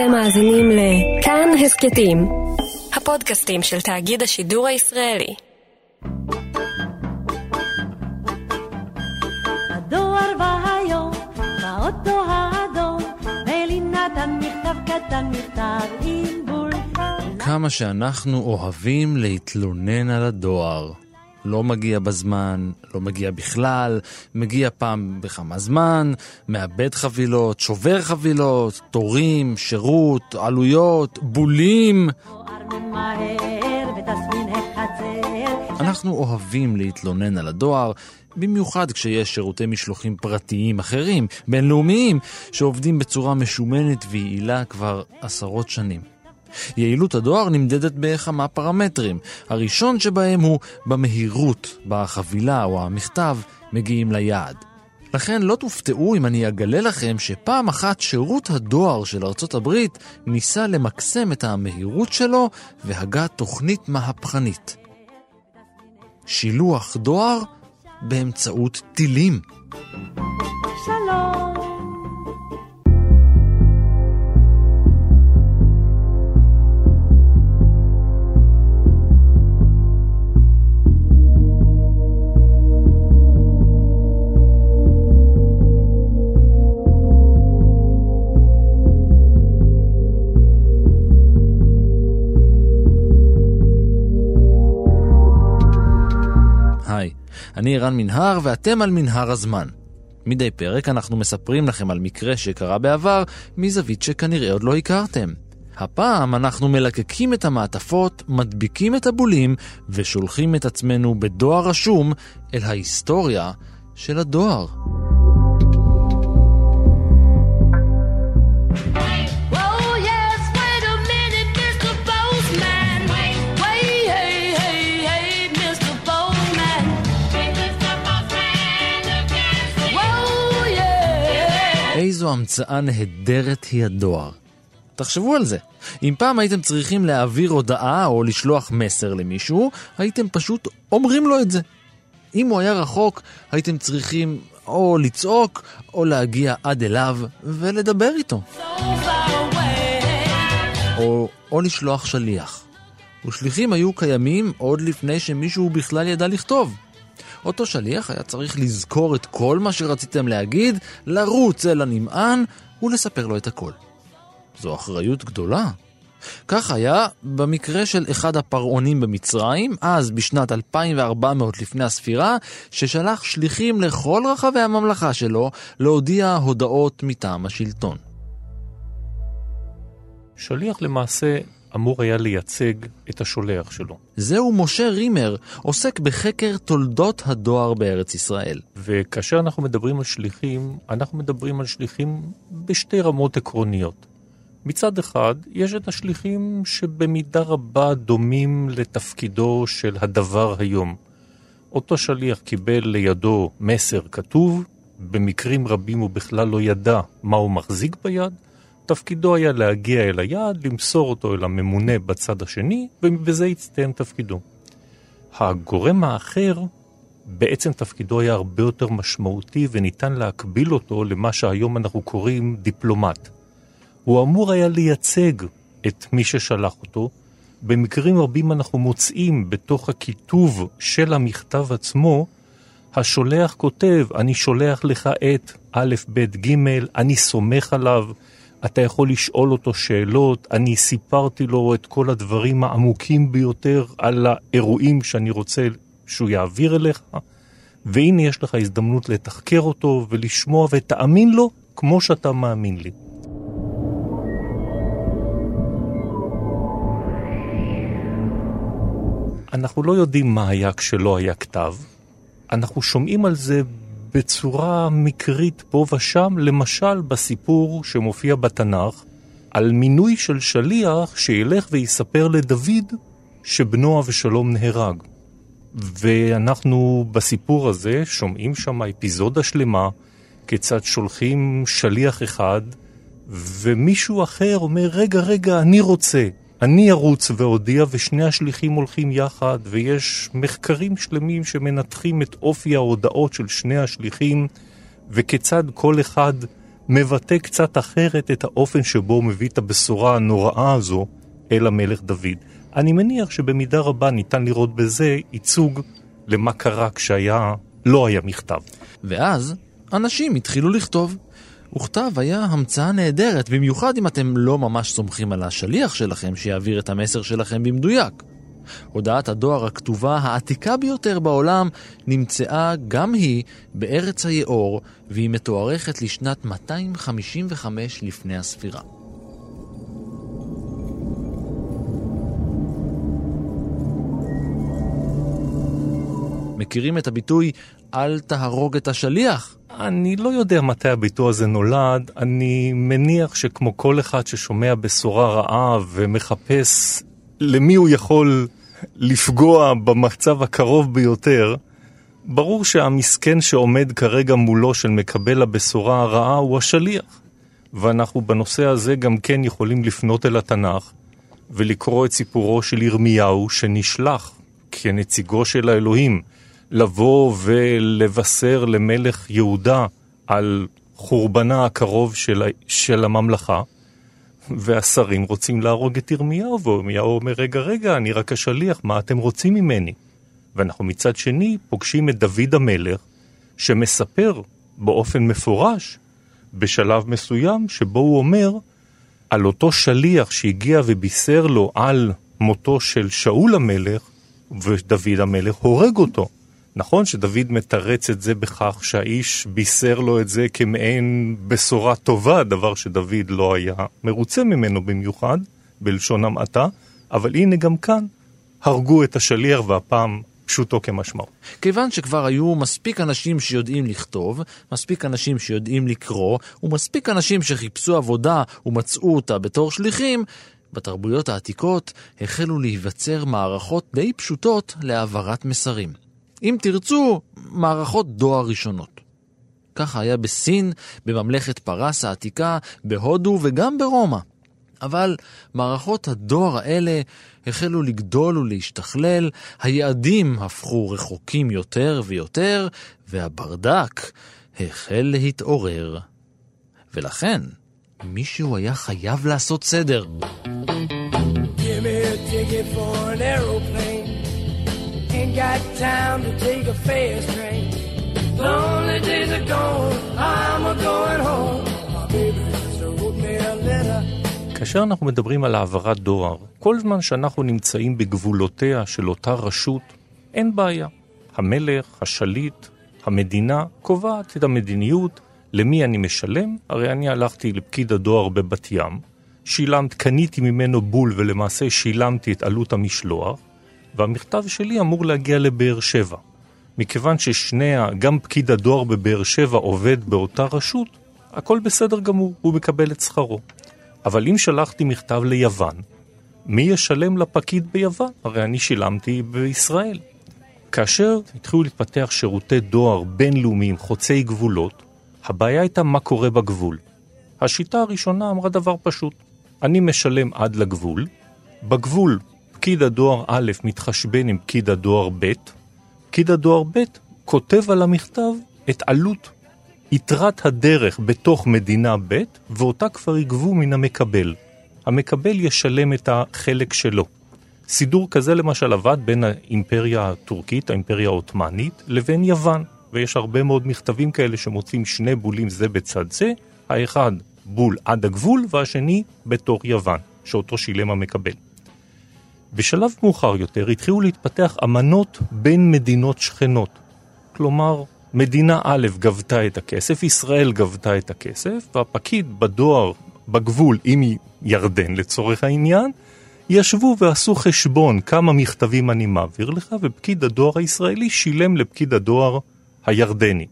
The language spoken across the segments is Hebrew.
אתם מאזינים לכאן הסכתים, הפודקאסטים של תאגיד השידור הישראלי. הדואר והיום, באוטו האדום, אלי נתן מכתב קטן, מכתב עם בול. כמה שאנחנו אוהבים להתלונן על הדואר. לא מגיע בזמן, לא מגיע בכלל, מגיע פעם בכמה זמן, מאבד חבילות, שובר חבילות, תורים, שירות, עלויות, בולים. אנחנו אוהבים להתלונן על הדואר, במיוחד כשיש שירותי משלוחים פרטיים אחרים, בינלאומיים, שעובדים בצורה משומנת ויעילה כבר עשרות שנים. יעילות הדואר נמדדת בכמה פרמטרים. הראשון שבהם הוא במהירות בה החבילה או המכתב מגיעים ליעד. לכן לא תופתעו אם אני אגלה לכם שפעם אחת שירות הדואר של ארצות הברית ניסה למקסם את המהירות שלו והגה תוכנית מהפכנית. שילוח דואר באמצעות טילים. שלום. אני ערן מנהר ואתם על מנהר הזמן. מדי פרק אנחנו מספרים לכם על מקרה שקרה בעבר מזווית שכנראה עוד לא הכרתם. הפעם אנחנו מלקקים את המעטפות, מדביקים את הבולים ושולחים את עצמנו בדואר רשום אל ההיסטוריה של הדואר. איזו המצאה נהדרת היא הדואר. תחשבו על זה. אם פעם הייתם צריכים להעביר הודעה או לשלוח מסר למישהו, הייתם פשוט אומרים לו את זה. אם הוא היה רחוק, הייתם צריכים או לצעוק או להגיע עד אליו ולדבר איתו. So. או, או לשלוח שליח. ושליחים היו קיימים עוד לפני שמישהו בכלל ידע לכתוב. אותו שליח היה צריך לזכור את כל מה שרציתם להגיד, לרוץ אל הנמען ולספר לו את הכל. זו אחריות גדולה. כך היה במקרה של אחד הפרעונים במצרים, אז בשנת 2400 לפני הספירה, ששלח שליחים לכל רחבי הממלכה שלו להודיע הודעות מטעם השלטון. שליח למעשה אמור היה לייצג את השולח שלו. זהו משה רימר, עוסק בחקר תולדות הדואר בארץ ישראל. וכאשר אנחנו מדברים על שליחים, אנחנו מדברים על שליחים בשתי רמות עקרוניות. מצד אחד, יש את השליחים שבמידה רבה דומים לתפקידו של הדבר היום. אותו שליח קיבל לידו מסר כתוב, במקרים רבים הוא בכלל לא ידע מה הוא מחזיק ביד, תפקידו היה להגיע אל היעד, למסור אותו אל הממונה בצד השני, ובזה הצטיין תפקידו. הגורם האחר, בעצם תפקידו היה הרבה יותר משמעותי וניתן להקביל אותו למה שהיום אנחנו קוראים דיפלומט. הוא אמור היה לייצג את מי ששלח אותו. במקרים רבים אנחנו מוצאים בתוך הכיתוב של המכתב עצמו, השולח כותב, אני שולח לך את א', ב', ג', אני סומך עליו, אתה יכול לשאול אותו שאלות, אני סיפרתי לו את כל הדברים העמוקים ביותר על האירועים שאני רוצה שהוא יעביר אליך, והנה יש לך הזדמנות לתחקר אותו ולשמוע ותאמין לו כמו שאתה מאמין לי. אנחנו לא יודעים מה היה כשלא היה כתב. אנחנו שומעים על זה בצורה מקרית פה ושם, למשל בסיפור שמופיע בתנ"ך, על מינוי של שליח שילך ויספר לדוד שבנו אבשלום נהרג. ואנחנו בסיפור הזה שומעים שם אפיזודה שלמה, כיצד שולחים שליח אחד, ומישהו אחר אומר, רגע, רגע, אני רוצה. אני ארוץ ואודיע, ושני השליחים הולכים יחד, ויש מחקרים שלמים שמנתחים את אופי ההודעות של שני השליחים, וכיצד כל אחד מבטא קצת אחרת את האופן שבו הוא מביא את הבשורה הנוראה הזו אל המלך דוד. אני מניח שבמידה רבה ניתן לראות בזה ייצוג למה קרה כשהיה, לא היה מכתב. ואז אנשים התחילו לכתוב. וכתב היה המצאה נהדרת, במיוחד אם אתם לא ממש סומכים על השליח שלכם שיעביר את המסר שלכם במדויק. הודעת הדואר הכתובה העתיקה ביותר בעולם נמצאה גם היא בארץ היאור, והיא מתוארכת לשנת 255 לפני הספירה. מכירים את הביטוי "אל תהרוג את השליח"? אני לא יודע מתי הביטוי הזה נולד, אני מניח שכמו כל אחד ששומע בשורה רעה ומחפש למי הוא יכול לפגוע במצב הקרוב ביותר, ברור שהמסכן שעומד כרגע מולו של מקבל הבשורה הרעה הוא השליח. ואנחנו בנושא הזה גם כן יכולים לפנות אל התנ"ך ולקרוא את סיפורו של ירמיהו שנשלח כנציגו של האלוהים לבוא ולבשר למלך יהודה על חורבנה הקרוב של, של הממלכה, והשרים רוצים להרוג את ירמיהו, וירמיהו אומר, רגע, רגע, אני רק השליח, מה אתם רוצים ממני? ואנחנו מצד שני פוגשים את דוד המלך, שמספר באופן מפורש, בשלב מסוים, שבו הוא אומר על אותו שליח שהגיע ובישר לו על מותו של שאול המלך, ודוד המלך הורג אותו. נכון שדוד מתרץ את זה בכך שהאיש בישר לו את זה כמעין בשורה טובה, דבר שדוד לא היה מרוצה ממנו במיוחד, בלשון המעטה, אבל הנה גם כאן הרגו את השליח והפעם פשוטו כמשמעו. כיוון שכבר היו מספיק אנשים שיודעים לכתוב, מספיק אנשים שיודעים לקרוא, ומספיק אנשים שחיפשו עבודה ומצאו אותה בתור שליחים, בתרבויות העתיקות החלו להיווצר מערכות די פשוטות להעברת מסרים. אם תרצו, מערכות דואר ראשונות. ככה היה בסין, בממלכת פרס העתיקה, בהודו וגם ברומא. אבל מערכות הדואר האלה החלו לגדול ולהשתכלל, היעדים הפכו רחוקים יותר ויותר, והברדק החל להתעורר. ולכן, מישהו היה חייב לעשות סדר. Give me a. Ain't got time to take a fast train. Lonely days are gone, I'm a going home. כאשר אנחנו מדברים על העברת דואר, כל זמן שאנחנו נמצאים בגבולותיה של אותה רשות, אין בעיה. המלך, השליט, המדינה, קובעת את המדיניות, למי אני משלם, הרי אני הלכתי לפקיד הדואר בבת ים, שילמת, קניתי ממנו בול ולמעשה שילמתי את עלות המשלוח, והמכתב שלי אמור להגיע לבאר שבע. מכיוון ששני, ה- גם פקיד הדואר בבאר שבע עובד באותה רשות, הכל בסדר גמור, הוא מקבל את שכרו. אבל אם שלחתי מכתב ליוון, מי ישלם לפקיד ביוון? הרי אני שילמתי בישראל. כאשר התחילו להתפתח שירותי דואר בינלאומיים חוצי גבולות, הבעיה הייתה מה קורה בגבול. השיטה הראשונה אמרה דבר פשוט, אני משלם עד לגבול, בגבול פקיד הדואר א' מתחשבן עם פקיד הדואר ב', פקיד הדואר ב' כותב על המכתב את עלות יתרת הדרך בתוך מדינה ב', ואותה כבר יגבו מן המקבל. המקבל ישלם את החלק שלו. סידור כזה למשל עבד בין האימפריה הטורקית, האימפריה העות'מאנית, לבין יוון. ויש הרבה מאוד מכתבים כאלה שמוצאים שני בולים זה בצד זה, האחד בול עד הגבול והשני בתור יוון, שאותו שילם המקבל. בשלב מאוחר יותר התחילו להתפתח אמנות בין מדינות שכנות. כלומר, מדינה א' גבתה את הכסף, ישראל גבתה את הכסף, והפקיד בדואר, בגבול עם ירדן לצורך העניין, ישבו ועשו חשבון כמה מכתבים אני מעביר לך, ופקיד הדואר הישראלי שילם לפקיד הדואר הירדני.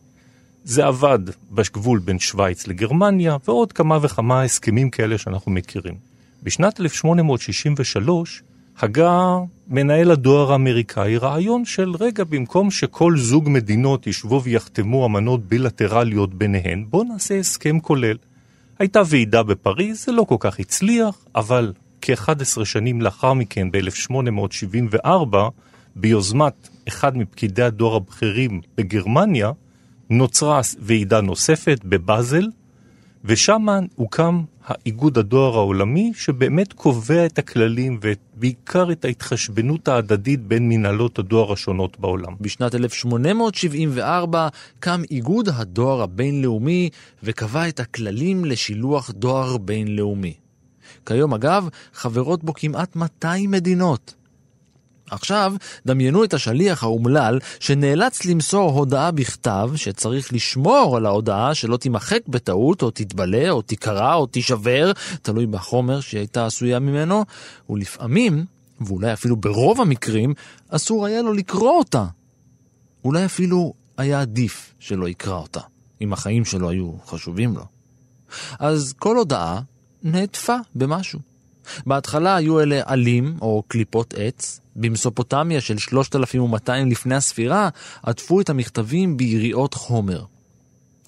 זה עבד בגבול בין שווייץ לגרמניה, ועוד כמה וכמה הסכמים כאלה שאנחנו מכירים. בשנת 1863 הגה מנהל הדואר האמריקאי רעיון של רגע, במקום שכל זוג מדינות ישבו ויחתמו אמנות בילטרליות ביניהן, בואו נעשה הסכם כולל. הייתה ועידה בפריז, זה לא כל כך הצליח, אבל כ-11 שנים לאחר מכן, ב-1874, ביוזמת אחד מפקידי הדואר הבכירים בגרמניה, נוצרה ועידה נוספת בבאזל, ושם הוקם האיגוד הדואר העולמי, שבאמת קובע את הכללים ובעיקר את ההתחשבנות ההדדית בין מנהלות הדואר השונות בעולם. בשנת 1874 קם איגוד הדואר הבינלאומי וקבע את הכללים לשילוח דואר בינלאומי. כיום אגב, חברות בו כמעט 200 מדינות. עכשיו, דמיינו את השליח האומלל שנאלץ למסור הודעה בכתב שצריך לשמור על ההודעה שלא תימחק בטעות, או תתבלה, או תיקרע, או תישבר, תלוי בחומר שהיא הייתה עשויה ממנו, ולפעמים, ואולי אפילו ברוב המקרים, אסור היה לו לקרוא אותה. אולי אפילו היה עדיף שלא יקרא אותה, אם החיים שלו היו חשובים לו. אז כל הודעה נעטפה במשהו. בהתחלה היו אלה עלים או קליפות עץ. במסופוטמיה של 3200 לפני הספירה עטפו את המכתבים ביריעות חומר.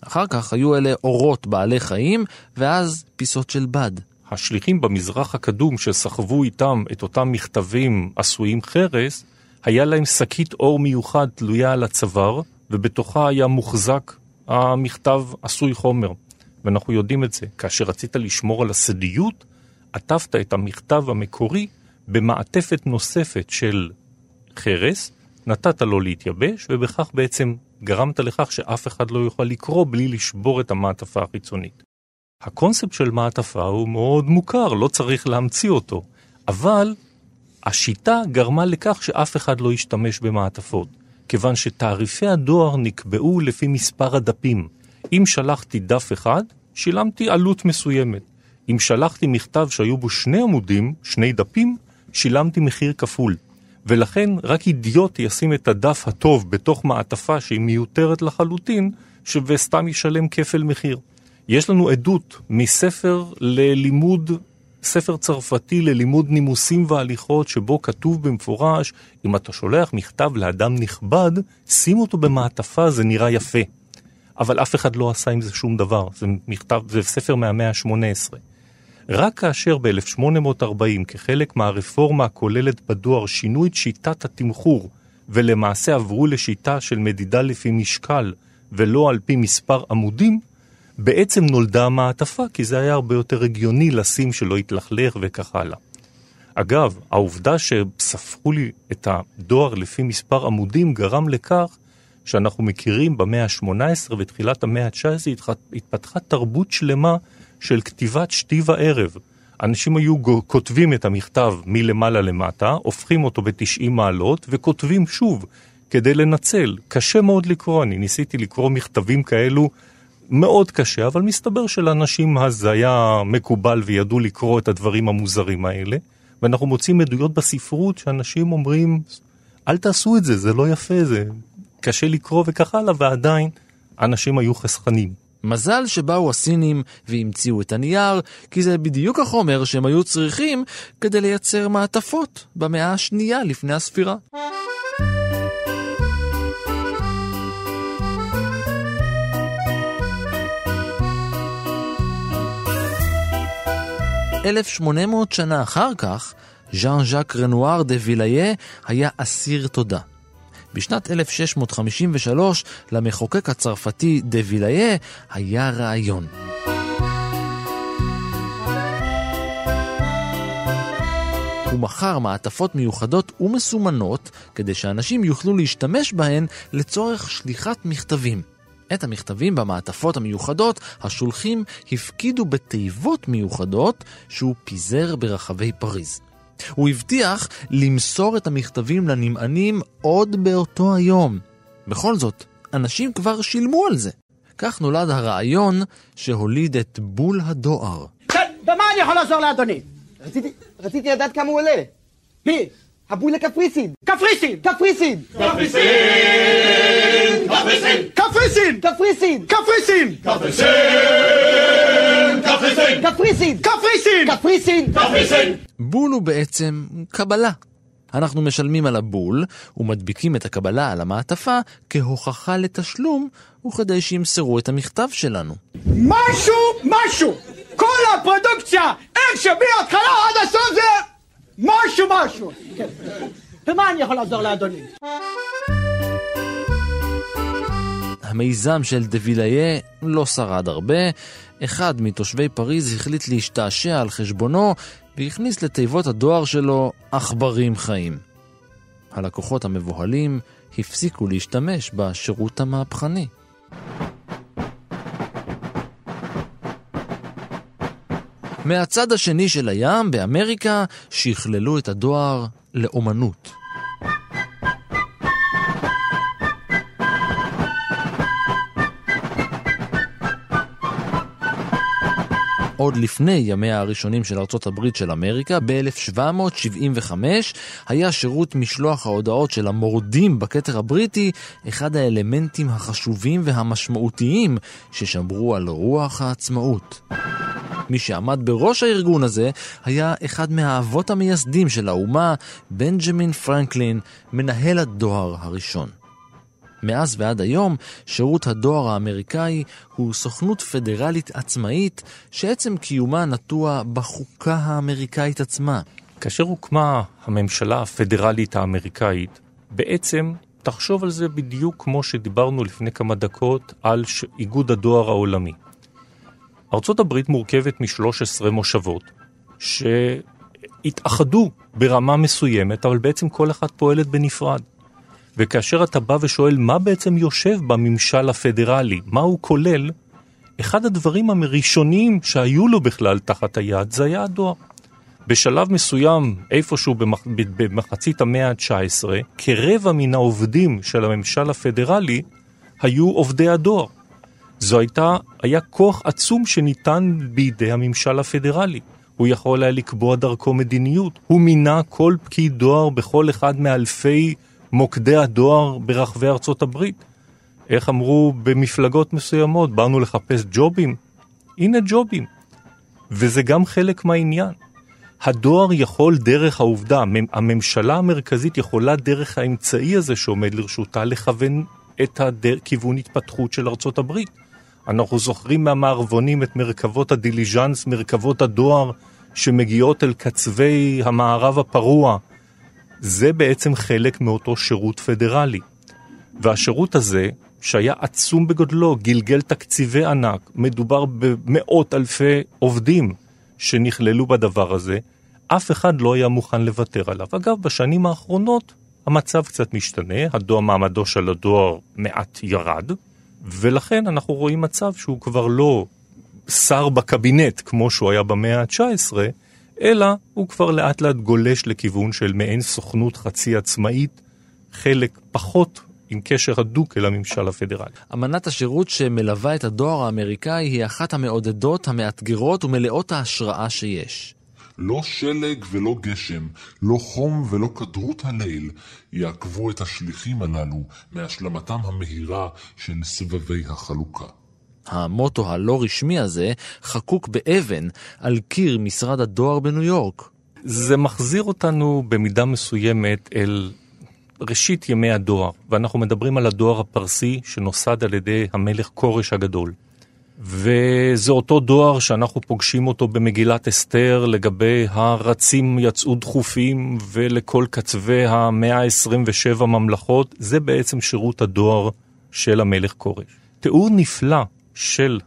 אחר כך היו אלה אורות בעלי חיים, ואז פיסות של בד. השליחים במזרח הקדום שסחבו איתם את אותם מכתבים עשויים חרס, היה להם שקית אור מיוחד תלויה על הצוואר, ובתוכה היה מוחזק המכתב עשוי חומר. ואנחנו יודעים את זה. כאשר רצית לשמור על הסודיות, עטפת את המכתב המקורי במעטפת נוספת של חרס, נתת לו להתייבש, ובכך בעצם גרמת לכך שאף אחד לא יוכל לקרוא בלי לשבור את המעטפה החיצונית. הקונספט של מעטפה הוא מאוד מוכר, לא צריך להמציא אותו, אבל השיטה גרמה לכך שאף אחד לא ישתמש במעטפות, כיוון שתעריפי הדואר נקבעו לפי מספר הדפים. אם שלחתי דף אחד, שילמתי עלות מסוימת. אם שלחתי מכתב שהיו בו שני עמודים, שני דפים, שילמתי מחיר כפול. ולכן רק אידיוט ישים את הדף הטוב בתוך מעטפה שהיא מיותרת לחלוטין, וסתם ישלם כפל מחיר. יש לנו עדות מספר ללימוד, ספר צרפתי ללימוד נימוסים והליכות, שבו כתוב במפורש, אם אתה שולח מכתב לאדם נכבד, שים אותו במעטפה, זה נראה יפה. אבל אף אחד לא עשה עם זה שום דבר, זה מכתב, זה ספר מהמאה ה-18. רק כאשר ב-1840, כחלק מהרפורמה הכוללת בדואר, שינו את שיטת התמחור, ולמעשה עברו לשיטה של מדידה לפי משקל, ולא על פי מספר עמודים, בעצם נולדה המעטפה, כי זה היה הרבה יותר הגיוני לשים שלא יתלכלך וכך הלאה. אגב, העובדה שספרו לי את הדואר לפי מספר עמודים גרם לכך שאנחנו מכירים במאה ה-18 ותחילת המאה ה-19 התפתחה תרבות שלמה של כתיבת שתי וערב. אנשים היו כותבים את המכתב מלמעלה למטה, הופכים אותו ב-90 מעלות וכותבים שוב כדי לנצל. קשה מאוד לקרוא, אני ניסיתי לקרוא מכתבים כאלו מאוד קשה, אבל מסתבר שלאנשים אז היה מקובל וידעו לקרוא את הדברים המוזרים האלה. ואנחנו מוצאים עדויות בספרות שאנשים אומרים, אל תעשו את זה, זה לא יפה, זה קשה לקרוא וכך הלאה, ועדיין אנשים היו חסכנים. מזל שבאו הסינים והמציאו את הנייר, כי זה בדיוק החומר שהם היו צריכים כדי לייצר מעטפות במאה השנייה לפני הספירה. אלף שמונה מאות שנה אחר כך, ז'אן ז'אק רנואר דה ויליה היה אסיר תודה. בשנת 1653 למחוקק הצרפתי דה ויליה היה רעיון. הוא מכר מעטפות מיוחדות ומסומנות כדי שאנשים יוכלו להשתמש בהן לצורך שליחת מכתבים. את המכתבים במעטפות המיוחדות, השולחים הפקידו בתיבות מיוחדות שהוא פיזר ברחבי פריז. הוא הבטיח למסור את המכתבים לנמענים עוד באותו היום. בכל זאת, אנשים כבר שילמו על זה. כך נולד הרעיון שהוליד את בול הדואר. כן, במה אני יכול לעזור לאדוני? רציתי, רציתי לדעת כמה הוא עולה. מי? הבול לקפריסין. קפריסין! קפריסין! קפריסין! קפריסין! קפריסין! קפריסין! קפריסין! קפריסין! קפריסין! בול הוא בעצם קבלה. אנחנו משלמים על הבול ומדביקים את הקבלה על המעטפה כהוכחה לתשלום וכדי שימסרו את המכתב שלנו. משהו, משהו! כל הפרודוקציה, איך שמההתחלה עד הסוף זה משהו, משהו! כן. במה אני יכול לעזור לאדוני? המיזם של דה ויליה לא שרד הרבה. אחד מתושבי פריז החליט להשתעשע על חשבונו והכניס לתיבות הדואר שלו עכברים חיים. הלקוחות המבוהלים הפסיקו להשתמש בשירות המהפכני. מהצד השני של הים, באמריקה, שכללו את הדואר לאומנות. עוד לפני ימיה הראשונים של ארצות הברית של אמריקה, ב-1775 היה שירות משלוח ההודעות של המורדים בכתר הבריטי אחד האלמנטים החשובים והמשמעותיים ששמרו על רוח העצמאות. מי שעמד בראש הארגון הזה היה אחד מהאבות המייסדים של האומה, בנג'מין פרנקלין, מנהל הדואר הראשון. מאז ועד היום, שירות הדואר האמריקאי הוא סוכנות פדרלית עצמאית שעצם קיומה נטוע בחוקה האמריקאית עצמה. כאשר הוקמה הממשלה הפדרלית האמריקאית, בעצם תחשוב על זה בדיוק כמו שדיברנו לפני כמה דקות על איגוד הדואר העולמי. ארצות הברית מורכבת מ-13 מושבות שהתאחדו ברמה מסוימת, אבל בעצם כל אחת פועלת בנפרד. וכאשר אתה בא ושואל מה בעצם יושב בממשל הפדרלי, מה הוא כולל, אחד הדברים הראשונים שהיו לו בכלל תחת היד זה היה הדואר. בשלב מסוים, איפשהו במח... במחצית המאה ה-19, כרבע מן העובדים של הממשל הפדרלי היו עובדי הדואר. זו הייתה, היה כוח עצום שניתן בידי הממשל הפדרלי. הוא יכול היה לקבוע דרכו מדיניות. הוא מינה כל פקיד דואר בכל אחד מאלפי מוקדי הדואר ברחבי ארצות הברית. איך אמרו במפלגות מסוימות, באנו לחפש ג'ובים? הנה ג'ובים. וזה גם חלק מהעניין. הדואר יכול דרך העובדה, הממשלה המרכזית יכולה דרך האמצעי הזה שעומד לרשותה לכוון את הכיוון התפתחות של ארצות הברית. אנחנו זוכרים מהמערבונים את מרכבות הדיליז'אנס, מרכבות הדואר שמגיעות אל קצווי המערב הפרוע. זה בעצם חלק מאותו שירות פדרלי. והשירות הזה, שהיה עצום בגודלו, גלגל תקציבי ענק, מדובר במאות אלפי עובדים שנכללו בדבר הזה, אף אחד לא היה מוכן לוותר עליו. אגב, בשנים האחרונות המצב קצת משתנה, הדואר, מעמדו של הדואר מעט ירד, ולכן אנחנו רואים מצב שהוא כבר לא שר בקבינט כמו שהוא היה במאה ה-19, אלא הוא כבר לאט לאט גולש לכיוון של מעין סוכנות חצי עצמאית, חלק פחות עם קשר הדוק אל הממשל הפדרלי. אמנת השירות שמלווה את הדואר האמריקאי היא אחת המעודדות, המאתגרות ומלאות ההשראה שיש. לא שלג ולא גשם, לא חום ולא כדרות הליל יעכבו את השליחים הללו מהשלמתם המהירה של סבבי החלוקה. המוטו הלא רשמי הזה חקוק באבן על קיר משרד הדואר בניו יורק. זה מחזיר אותנו במידה מסוימת אל ראשית ימי הדואר, ואנחנו מדברים על הדואר הפרסי שנוסד על ידי המלך כורש הגדול. וזה אותו דואר שאנחנו פוגשים אותו במגילת אסתר לגבי הרצים יצאו דחופים ולכל קצווי המאה ה-27 ממלכות, זה בעצם שירות הדואר של המלך כורש. תיאור נפלא של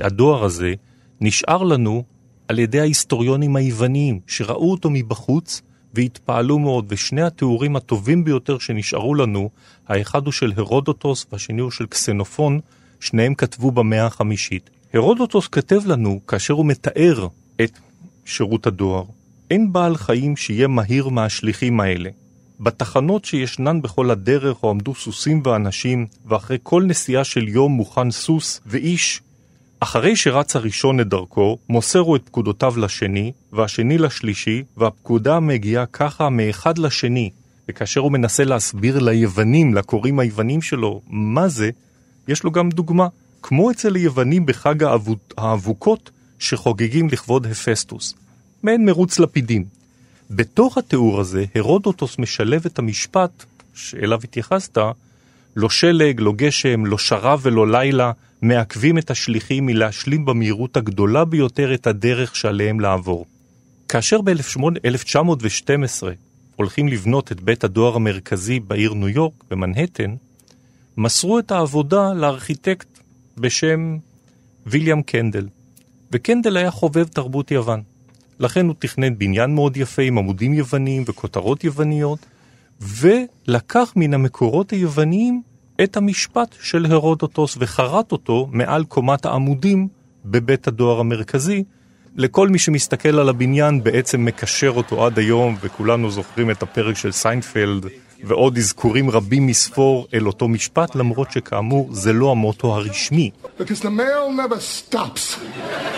הדואר הזה נשאר לנו על ידי ההיסטוריונים היווניים שראו אותו מבחוץ והתפעלו מאוד, ושני התיאורים הטובים ביותר שנשארו לנו, האחד הוא של הרודוטוס והשני הוא של קסנופון, שניהם כתבו במאה החמישית. הרודוטוס כתב לנו, כאשר הוא מתאר את שירות הדואר, אין בעל חיים שיהיה מהיר מהשליחים האלה. בתחנות שישנן בכל הדרך הועמדו סוסים ואנשים, ואחרי כל נסיעה של יום מוכן סוס ואיש. אחרי שרץ הראשון את דרכו, מוסר את פקודותיו לשני, והשני לשלישי, והפקודה מגיעה ככה מאחד לשני. וכאשר הוא מנסה להסביר ליוונים, לקוראים היוונים שלו, מה זה, יש לו גם דוגמה. כמו אצל היוונים בחג האבוקות שחוגגים לכבוד הפסטוס. מעין מרוץ לפידים. בתוך התיאור הזה, הרודוטוס משלב את המשפט שאליו התייחסת, לא שלג, לא גשם, לא שרב ולא לילה, מעכבים את השליחים מלהשלים במהירות הגדולה ביותר את הדרך שעליהם לעבור. כאשר ב-1912 הולכים לבנות את בית הדואר המרכזי בעיר ניו יורק, במנהטן, מסרו את העבודה לארכיטקט בשם ויליאם קנדל. וקנדל היה חובב תרבות יוון. לכן הוא תכנן בניין מאוד יפה עם עמודים יווניים וכותרות יווניות, ולקח מן המקורות היווניים את המשפט של הרודוטוס וחרט אותו מעל קומת העמודים בבית הדואר המרכזי. לכל מי שמסתכל על הבניין בעצם מקשר אותו עד היום, וכולנו זוכרים את הפרק של סיינפלד ועוד אזכורים רבים מספור אל אותו משפט, למרות שכאמור זה לא המוטו הרשמי. Because the mail never stops.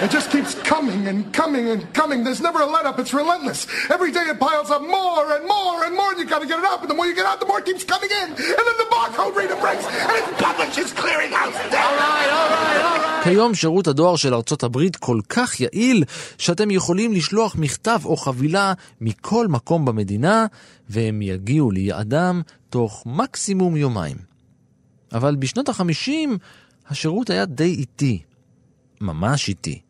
It just keeps coming and coming and coming. There's never a let up. It's relentless. Every day it piles up more and more and more, and you gotta get it out. And the more you get out, the more it keeps coming in. And then the barcode reader breaks, and it's Publishers Clearinghouse. All right, all right, all right. כיום שירות הדואר של ארצות הברית כל כך יעיל, שאתם יכולים לשלוח מכתב או חבילה מכל מקום במדינה, והם יגיעו ליעדם תוך מקסימום יומיים. אבל בשנות החמישים השירות היה די איטי. ממש איטי.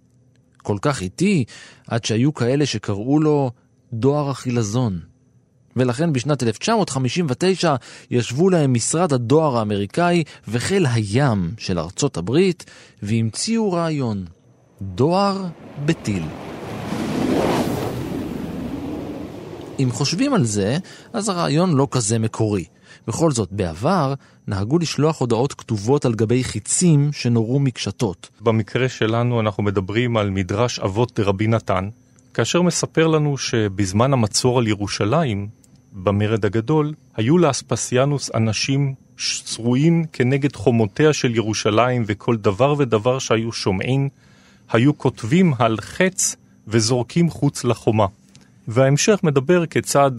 כל כך איטי, עד שהיו כאלה שקראו לו דואר החילזון. ולכן בשנת 1959 ישבו להם משרד הדואר האמריקאי וחיל הים של ארצות הברית והמציאו רעיון, דואר בטיל. אם חושבים על זה, אז הרעיון לא כזה מקורי. בכל זאת, בעבר נהגו לשלוח הודעות כתובות על גבי חיצים שנורו מקשתות. במקרה שלנו אנחנו מדברים על מדרש אבות דרבי נתן, כאשר מספר לנו שבזמן המצור על ירושלים, במרד הגדול, היו לאספסיאנוס אנשים שרויים כנגד חומותיה של ירושלים, וכל דבר ודבר שהיו שומעים, היו כותבים על חץ וזורקים חוץ לחומה. וההמשך מדבר כיצד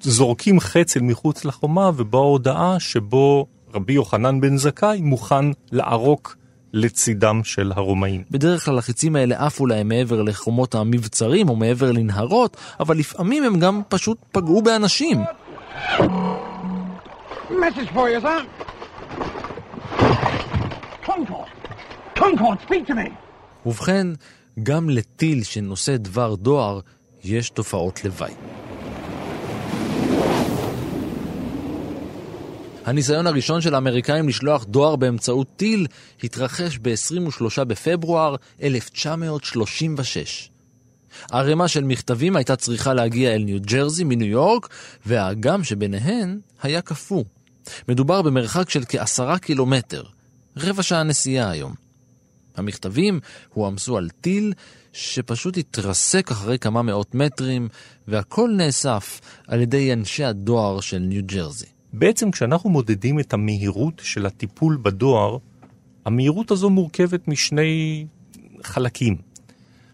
זורקים חץ אל מחוץ לחומה, ובאה הודעה שבו רבי יוחנן בן זכאי מוכן לערוק לצידם של הרומאים. בדרך כלל החיצים האלה עפו להם מעבר לחומות המבצרים או מעבר לנהרות, אבל לפעמים הם גם פשוט פגעו באנשים. Message for you, sir. Concord. Concord, speak to me. ובכן, גם לטיל שנושא דבר דואר יש תופעות לוואי. הניסיון הראשון של האמריקאים לשלוח דואר באמצעות טיל התרחש ב-23 בפברואר 1936. ערימה של מכתבים הייתה צריכה להגיע אל ניו ג'רזי מניו יורק, והאגם שביניהן היה קפוא. מדובר במרחק של כעשרה קילומטר, רבע שעה נסיעה היום. המכתבים הועמסו על טיל שפשוט התרסק אחרי כמה מאות מטרים, והכל נאסף על ידי אנשי הדואר של ניו ג'רזי. בעצם כשאנחנו מודדים את המהירות של הטיפול בדואר, המהירות הזו מורכבת משני חלקים.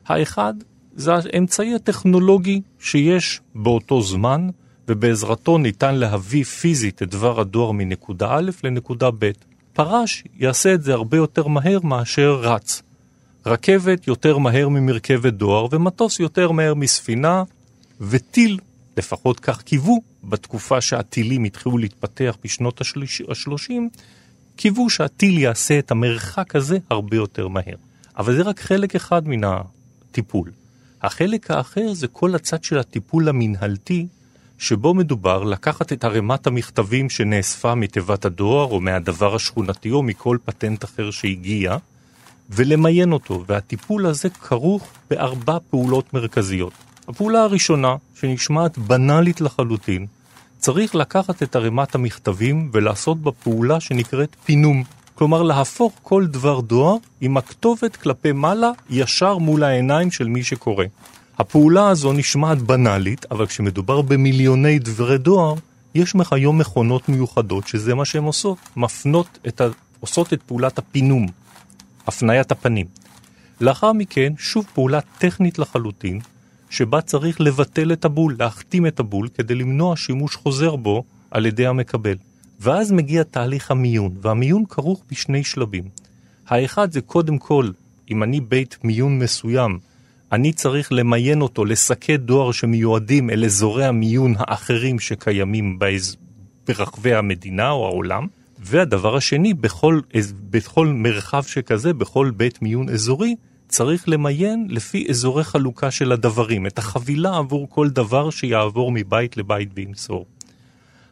האחד זה האמצעי הטכנולוגי שיש באותו זמן, ובעזרתו ניתן להביא פיזית את דבר הדואר מנקודה א' לנקודה ב'. פרש יעשה את זה הרבה יותר מהר מאשר רץ. רכבת יותר מהר ממרכבת דואר, ומטוס יותר מהר מספינה, וטיל, לפחות כך קיוו, בתקופה שהטילים התחילו להתפתח בשנות ה-30, קיוו שהטיל יעשה את המרחק הזה הרבה יותר מהר. אבל זה רק חלק אחד מן הטיפול. החלק האחר זה כל הצד של הטיפול המנהלתי, שבו מדובר לקחת את ערימת המכתבים שנאספה מתיבת הדואר או מהדבר השכונתי או מכל פטנט אחר שהגיע, ולמיין אותו, והטיפול הזה כרוך בארבע פעולות מרכזיות. הפעולה הראשונה, שנשמעת בנאלית לחלוטין, צריך לקחת את ערימת המכתבים ולעשות בה פעולה שנקראת פינום. כלומר, להפוך כל דבר דואר עם הכתובת כלפי מעלה ישר מול העיניים של מי שקורא. הפעולה הזו נשמעת בנאלית, אבל כשמדובר במיליוני דברי דואר, יש היום מכונות מיוחדות שזה מה שהן עושות, מפנות את ה... עושות את פעולת הפינום, הפניית הפנים. לאחר מכן, שוב פעולה טכנית לחלוטין, שבה צריך לבטל את הבול, להחתים את הבול, כדי למנוע שימוש חוזר בו על ידי המקבל. ואז מגיע תהליך המיון, והמיון כרוך בשני שלבים. האחד זה קודם כל, אם אני בית מיון מסוים, אני צריך למיין אותו לשקי דואר שמיועדים אל אזורי המיון האחרים שקיימים באז... ברחבי המדינה או העולם. והדבר השני, בכל, בכל מרחב שכזה, בכל בית מיון אזורי, צריך למיין לפי אזורי חלוקה של הדברים, את החבילה עבור כל דבר שיעבור מבית לבית וימסור.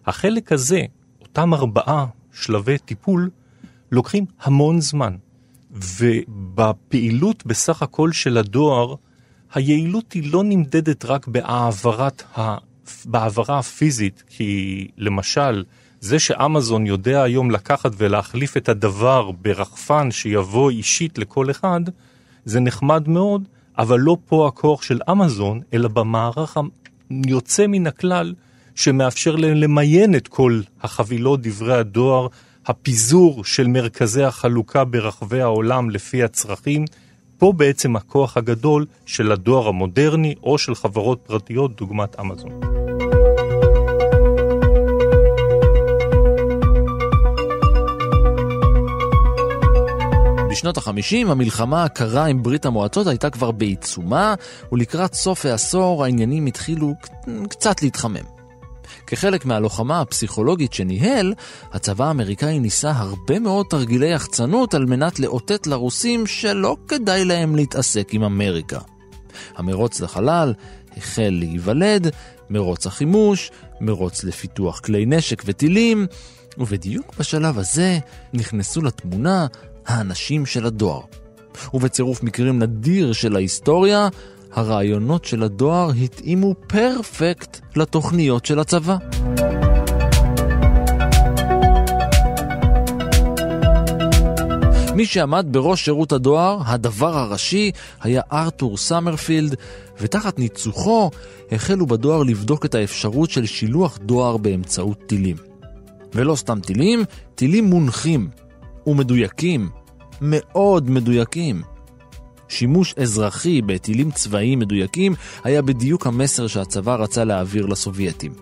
החלק הזה, אותם ארבעה שלבי טיפול, לוקחים המון זמן. ובפעילות בסך הכל של הדואר, היעילות היא לא נמדדת רק בהעברת ה... בהעברה הפיזית, כי למשל, זה שאמזון יודע היום לקחת ולהחליף את הדבר ברחפן שיבוא אישית לכל אחד, זה נחמד מאוד, אבל לא פה הכוח של אמזון, אלא במערך היוצא מן הכלל, שמאפשר להם למיין את כל החבילות, דברי הדואר, הפיזור של מרכזי החלוקה ברחבי העולם לפי הצרכים. פה בעצם הכוח הגדול של הדואר המודרני או של חברות פרטיות דוגמת אמזון. בשנות החמישים המלחמה הקרה עם ברית המועצות הייתה כבר בעיצומה, ולקראת סוף העשור העניינים התחילו קצת להתחמם. כחלק מהלוחמה הפסיכולוגית שניהל, הצבא האמריקאי ניסה הרבה מאוד תרגילי יחצנות על מנת לאותת לרוסים שלא כדאי להם להתעסק עם אמריקה. המרוץ לחלל החל להיוולד, מרוץ החימוש, מרוץ לפיתוח כלי נשק וטילים, ובדיוק בשלב הזה נכנסו לתמונה האנשים של הדואר. ובצירוף מקרים נדיר של ההיסטוריה, הרעיונות של הדואר התאימו פרפקט לתוכניות של הצבא. מי שעמד בראש שירות הדואר, הדבר הראשי, היה ארתור סמרפילד, ותחת ניצוחו החלו בדואר לבדוק את האפשרות של שילוח דואר באמצעות טילים. ולא סתם טילים, טילים מונחים ומדויקים, מאוד מדויקים. שימוש אזרחי בטילים צבאיים מדויקים היה בדיוק המסר שהצבא רצה להעביר לסובייטים.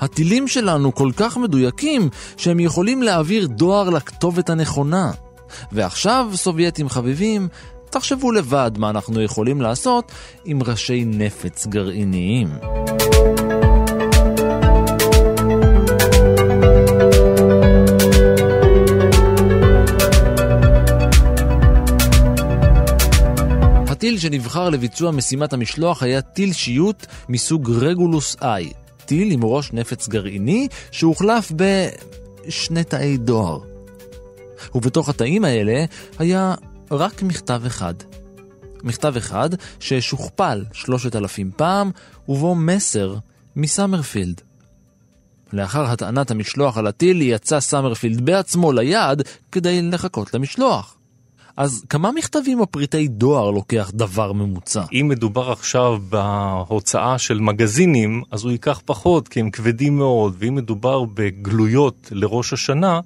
הטילים שלנו כל כך מדויקים שהם יכולים להעביר דואר לכתובת הנכונה. ועכשיו, סובייטים חביבים, תחשבו לבד מה אנחנו יכולים לעשות עם ראשי נפץ גרעיניים. הטיל שנבחר לביצוע משימת המשלוח היה טיל שיוט מסוג רגולוס איי, טיל עם ראש נפץ גרעיני שהוחלף בשני תאי דואר. ובתוך התאים האלה היה רק מכתב אחד. מכתב אחד ששוכפל שלושת אלפים פעם, ובו מסר מסמרפילד. לאחר הטענת המשלוח על הטיל יצא סמרפילד בעצמו ליד כדי לחכות למשלוח. אז כמה מכתבים או פריטי דואר לוקח דבר ממוצע? אם מדובר עכשיו בהוצאה של מגזינים, אז הוא ייקח פחות, כי הם כבדים מאוד, ואם מדובר בגלויות לראש השנה,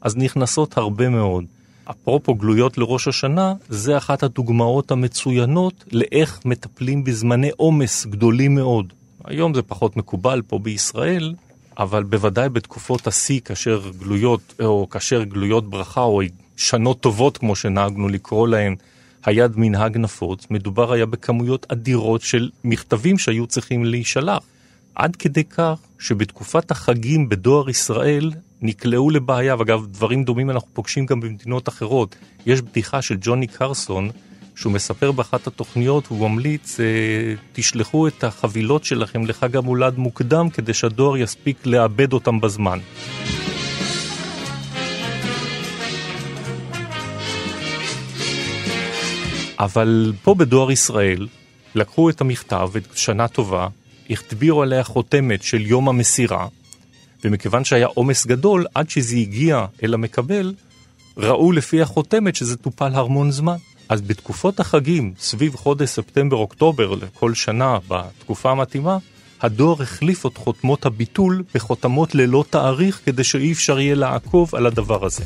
אז נכנסות הרבה מאוד. אפרופו גלויות לראש השנה, זה אחת הדוגמאות המצוינות לאיך מטפלים בזמני עומס גדולים מאוד. היום זה פחות מקובל פה בישראל, אבל בוודאי בתקופות השיא, כאשר גלויות, או כאשר גלויות ברכה או שנות טובות, כמו שנהגנו לקרוא להן, היד מנהג נפוץ, מדובר היה בכמויות אדירות של מכתבים שהיו צריכים להישלח. עד כדי כך שבתקופת החגים בדואר ישראל נקלעו לבעיה, ואגב, דברים דומים אנחנו פוגשים גם במדינות אחרות. יש בדיחה של ג'וני קרסון, שהוא מספר באחת התוכניות, הוא ממליץ, אה, תשלחו את החבילות שלכם לחג המולד מוקדם, כדי שהדואר יספיק לאבד אותם בזמן. אבל פה בדואר ישראל לקחו את המכתב, את שנה טובה, החטביעו עליה חותמת של יום המסירה, ומכיוון שהיה עומס גדול, עד שזה הגיע אל המקבל, ראו לפי החותמת שזה טופל המון זמן. אז בתקופות החגים, סביב חודש ספטמבר-אוקטובר לכל שנה, בתקופה המתאימה, הדואר החליף את חותמות הביטול בחותמות ללא תאריך כדי שאי אפשר יהיה לעקוב על הדבר הזה.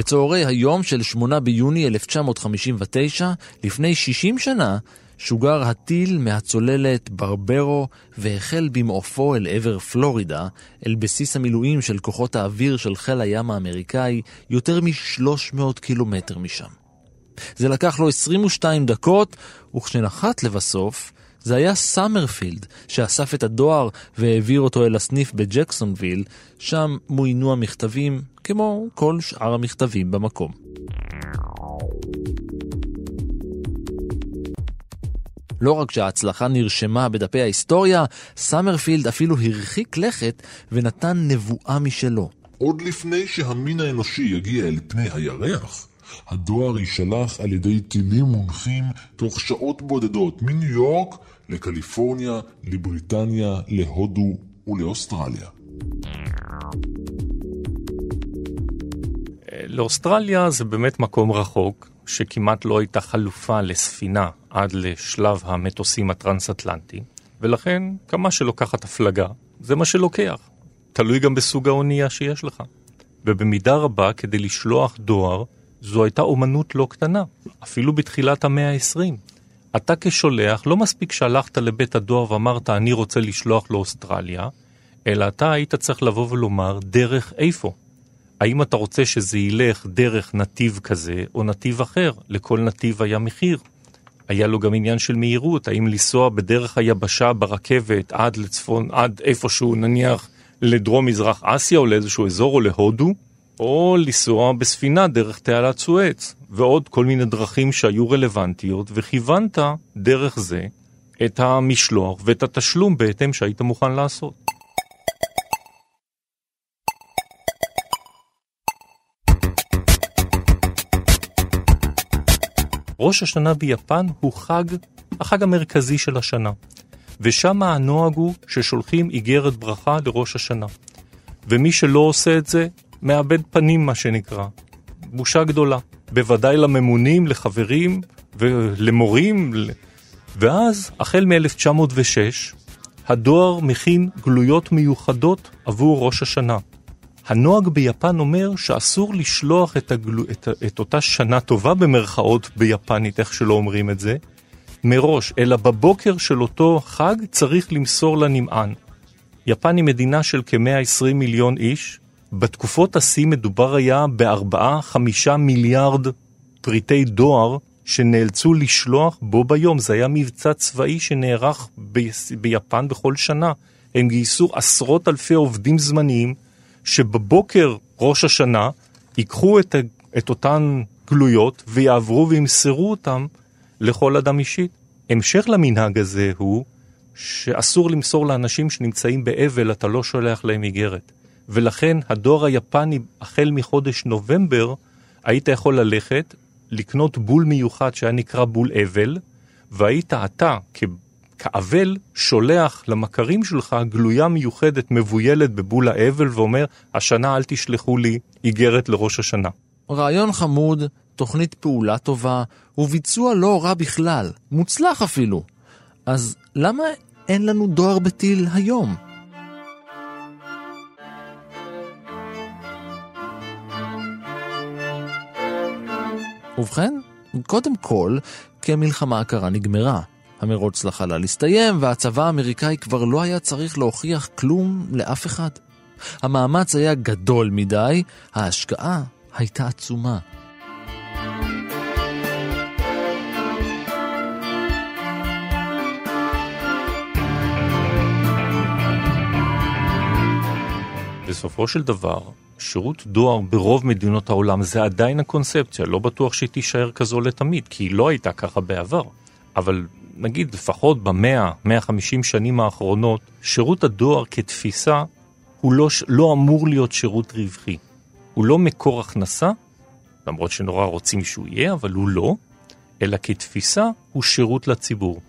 בצהרי היום של 8 ביוני 1959, לפני 60 שנה, שוגר הטיל מהצוללת ברברו והחל במעופו אל עבר פלורידה, אל בסיס המילואים של כוחות האוויר של חיל הים האמריקאי, יותר מ-300 קילומטר משם. זה לקח לו 22 דקות, וכשנחת לבסוף, זה היה סאמרפילד שאסף את הדואר והעביר אותו אל הסניף בג'קסונוויל, שם מוינו המכתבים כמו כל שאר המכתבים במקום. לא רק שההצלחה נרשמה בדפי ההיסטוריה, סמרפילד אפילו הרחיק לכת ונתן נבואה משלו. עוד לפני שהמין האנושי יגיע אל פני הירח, הדואר יישלח על ידי טילים מונחים תוך שעות בודדות מניו יורק לקליפורניה, לבריטניה, להודו ולאוסטרליה. לאוסטרליה זה באמת מקום רחוק, שכמעט לא הייתה חלופה לספינה עד לשלב המטוסים הטרנס-אטלנטיים, ולכן כמה שלוקחת הפלגה, זה מה שלוקח. תלוי גם בסוג האונייה שיש לך. ובמידה רבה, כדי לשלוח דואר, זו הייתה אומנות לא קטנה, אפילו בתחילת המאה ה-20. אתה כשולח, לא מספיק שהלכת לבית הדואר ואמרת, אני רוצה לשלוח לאוסטרליה, אלא אתה היית צריך לבוא ולומר, דרך איפה? האם אתה רוצה שזה ילך דרך נתיב כזה או נתיב אחר? לכל נתיב היה מחיר. היה לו גם עניין של מהירות, האם לנסוע בדרך היבשה ברכבת עד לצפון, עד איפשהו נניח לדרום-מזרח אסיה או לאיזשהו אזור או להודו, או לנסוע בספינה דרך תעלת סואץ, ועוד כל מיני דרכים שהיו רלוונטיות, וכיוונת דרך זה את המשלוח ואת התשלום בהתאם שהיית מוכן לעשות. ראש השנה ביפן הוא חג, החג המרכזי של השנה. ושם הנוהג הוא ששולחים איגרת ברכה לראש השנה. ומי שלא עושה את זה, מאבד פנים, מה שנקרא. בושה גדולה. בוודאי לממונים, לחברים ולמורים. ואז, החל מ-1906, הדואר מכין גלויות מיוחדות עבור ראש השנה. הנוהג ביפן אומר שאסור לשלוח את, הגלו, את, את אותה שנה טובה במרכאות ביפנית, איך שלא אומרים את זה, מראש, אלא בבוקר של אותו חג צריך למסור לנמען. יפן היא מדינה של כ-120 מיליון איש, בתקופות השיא מדובר היה ב-4-5 מיליארד פריטי דואר שנאלצו לשלוח בו ביום. זה היה מבצע צבאי שנערך ב- ביפן בכל שנה. הם גייסו עשרות אלפי עובדים זמניים שבבוקר ראש השנה ייקחו את, את אותן גלויות ויעברו וימסרו אותם לכל אדם אישית. המשך למנהג הזה הוא שאסור למסור לאנשים שנמצאים באבל, אתה לא שולח להם איגרת. ולכן הדואר היפני, החל מחודש נובמבר, היית יכול ללכת, לקנות בול מיוחד שהיה נקרא בול אבל, והיית אתה, כאבל, שולח למכרים שלך גלויה מיוחדת מבוילת בבול האבל ואומר, השנה אל תשלחו לי איגרת לראש השנה. רעיון חמוד, תוכנית פעולה טובה, וביצוע לא רע בכלל, מוצלח אפילו. אז למה אין לנו דואר בטיל היום? ובכן, קודם כל, כי המלחמה הקרה נגמרה. המרוץ לחלל הסתיים, והצבא האמריקאי כבר לא היה צריך להוכיח כלום לאף אחד. המאמץ היה גדול מדי, ההשקעה הייתה עצומה. בסופו של דבר, שירות דואר ברוב מדינות העולם זה עדיין הקונספציה, לא בטוח שהיא תישאר כזו לתמיד, כי היא לא הייתה ככה בעבר. אבל נגיד לפחות במאה, 150 שנים האחרונות, שירות הדואר כתפיסה הוא לא, לא אמור להיות שירות רווחי. הוא לא מקור הכנסה, למרות שנורא רוצים שהוא יהיה, אבל הוא לא, אלא כתפיסה הוא שירות לציבור.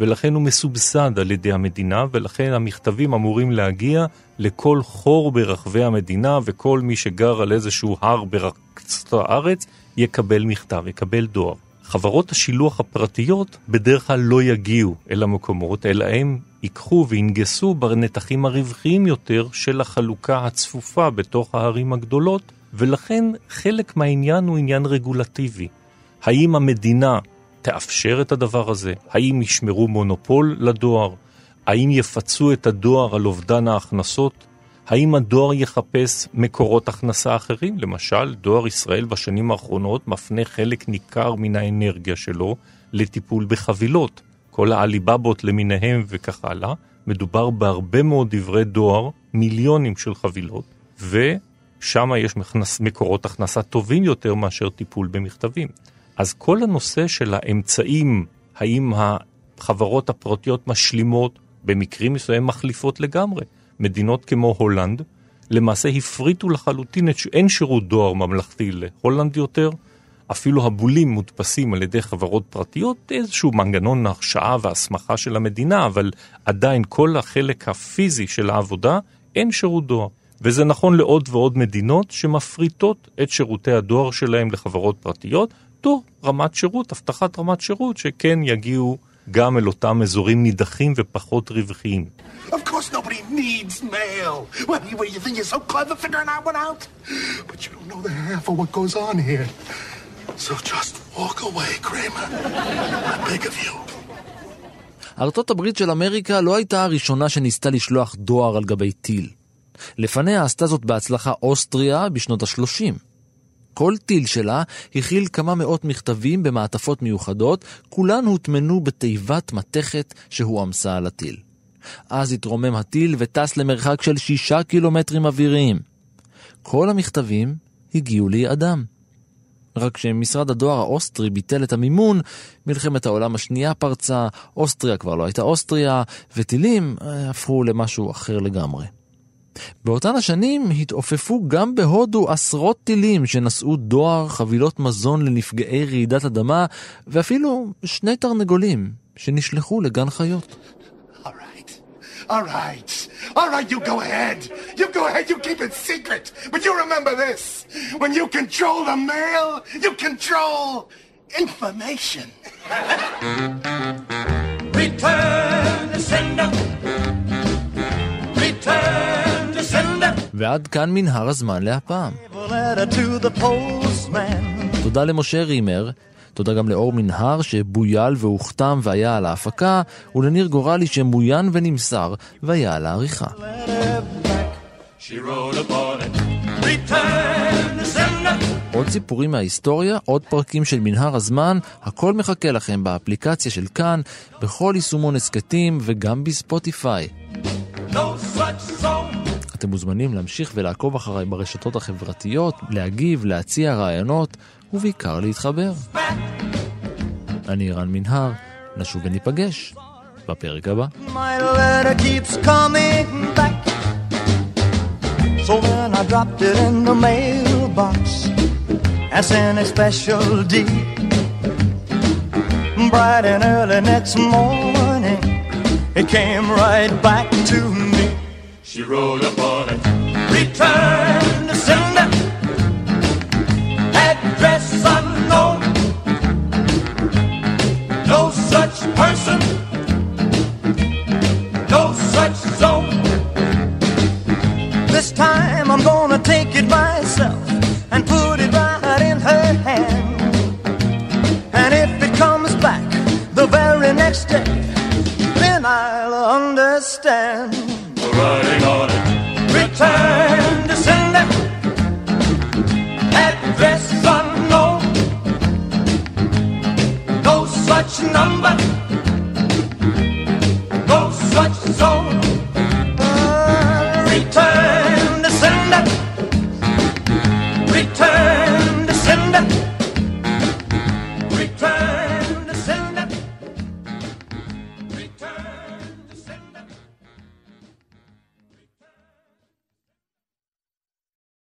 ולכן הוא מסובסד על ידי המדינה, ולכן המכתבים אמורים להגיע לכל חור ברחבי המדינה, וכל מי שגר על איזשהו הר בקצת הארץ יקבל מכתב, יקבל דואר. חברות השילוח הפרטיות בדרך כלל לא יגיעו אל המקומות, אלא הם ייקחו וינגסו בנתחים הרווחיים יותר של החלוקה הצפופה בתוך הערים הגדולות, ולכן חלק מהעניין הוא עניין רגולטיבי. האם המדינה תאפשר את הדבר הזה? האם ישמרו מונופול לדואר? האם יפצו את הדואר על אובדן ההכנסות? האם הדואר יחפש מקורות הכנסה אחרים? למשל, דואר ישראל בשנים האחרונות מפנה חלק ניכר מן האנרגיה שלו לטיפול בחבילות. כל העליבבות למיניהם וכך הלאה. מדובר בהרבה מאוד דברי דואר, מיליונים של חבילות, ושם יש מקורות הכנסה טובים יותר מאשר טיפול במכתבים. אז כל הנושא של האמצעים, האם החברות הפרטיות משלימות, במקרים מסוימים מחליפות לגמרי. מדינות כמו הולנד, למעשה הפריטו לחלוטין, את, אין שירות דואר ממלכתי להולנד יותר, אפילו הבולים מודפסים על ידי חברות פרטיות, איזשהו מנגנון הרשאה והסמכה של המדינה, אבל עדיין כל החלק הפיזי של העבודה, אין שירות דואר. וזה נכון לעוד ועוד מדינות שמפריטות את שירותי הדואר שלהם לחברות פרטיות, תוך רמת שירות, הבטחת רמת שירות, שכן יגיעו גם אל אותם אזורים נידחים ופחות רווחיים. Of course nobody needs mail. What, you, what, you think you're so clever figuring that one out? But you don't know the half of what goes on here. So just walk away, Kramer. I beg of you. ארצות הברית של אמריקה לא הייתה הראשונה שניסתה לשלוח דואר על גבי טיל. לפניה עשתה זאת בהצלחה אוסטריה בשנות ה-30. כל טיל שלה הכיל כמה מאות מכתבים במעטפות מיוחדות, כולן הוטמנו בתיבת מתכת שהועמסה על הטיל. אז התרומם הטיל וטס למרחק של שישה קילומטרים אוויריים. כל המכתבים הגיעו ליעדם. רק שמשרד הדואר האוסטרי ביטל את המימון, מלחמת העולם השנייה פרצה, אוסטריה כבר לא הייתה אוסטריה, וטילים אה, הפכו למשהו אחר לגמרי. באותן השנים התעופפו גם בהודו עשרות טילים שנשאו דואר, חבילות מזון לנפגעי רעידת אדמה, ואפילו שני תרנגולים שנשלחו לגן חיות. All right. All right. All right, you go ahead. You go ahead, you keep it secret. But you remember this. When you control the mail, you control information. Return to sender. Return. ועד כאן מנהר הזמן להפעם. תודה למשה רימר, תודה גם לאור מנהר שבויל והוכתם והיה על ההפקה, ולניר גורלי שמוין ונמסר והיה על העריכה. עוד סיפורים מההיסטוריה, עוד פרקים של מנהר הזמן, הכל מחכה לכם באפליקציה של כאן, בכל יישומון הסכתים וגם בספוטיפיי. No. אתם מוזמנים להמשיך ולעקוב אחריי ברשתות החברתיות, להגיב, להציע רעיונות, ובעיקר להתחבר. אני רן מנהר, נשוב וניפגש בפרק הבא. So then I dropped it in the mailbox as in a special deed. Bright and early next morning, it came right back to me. She wrote upon it. Return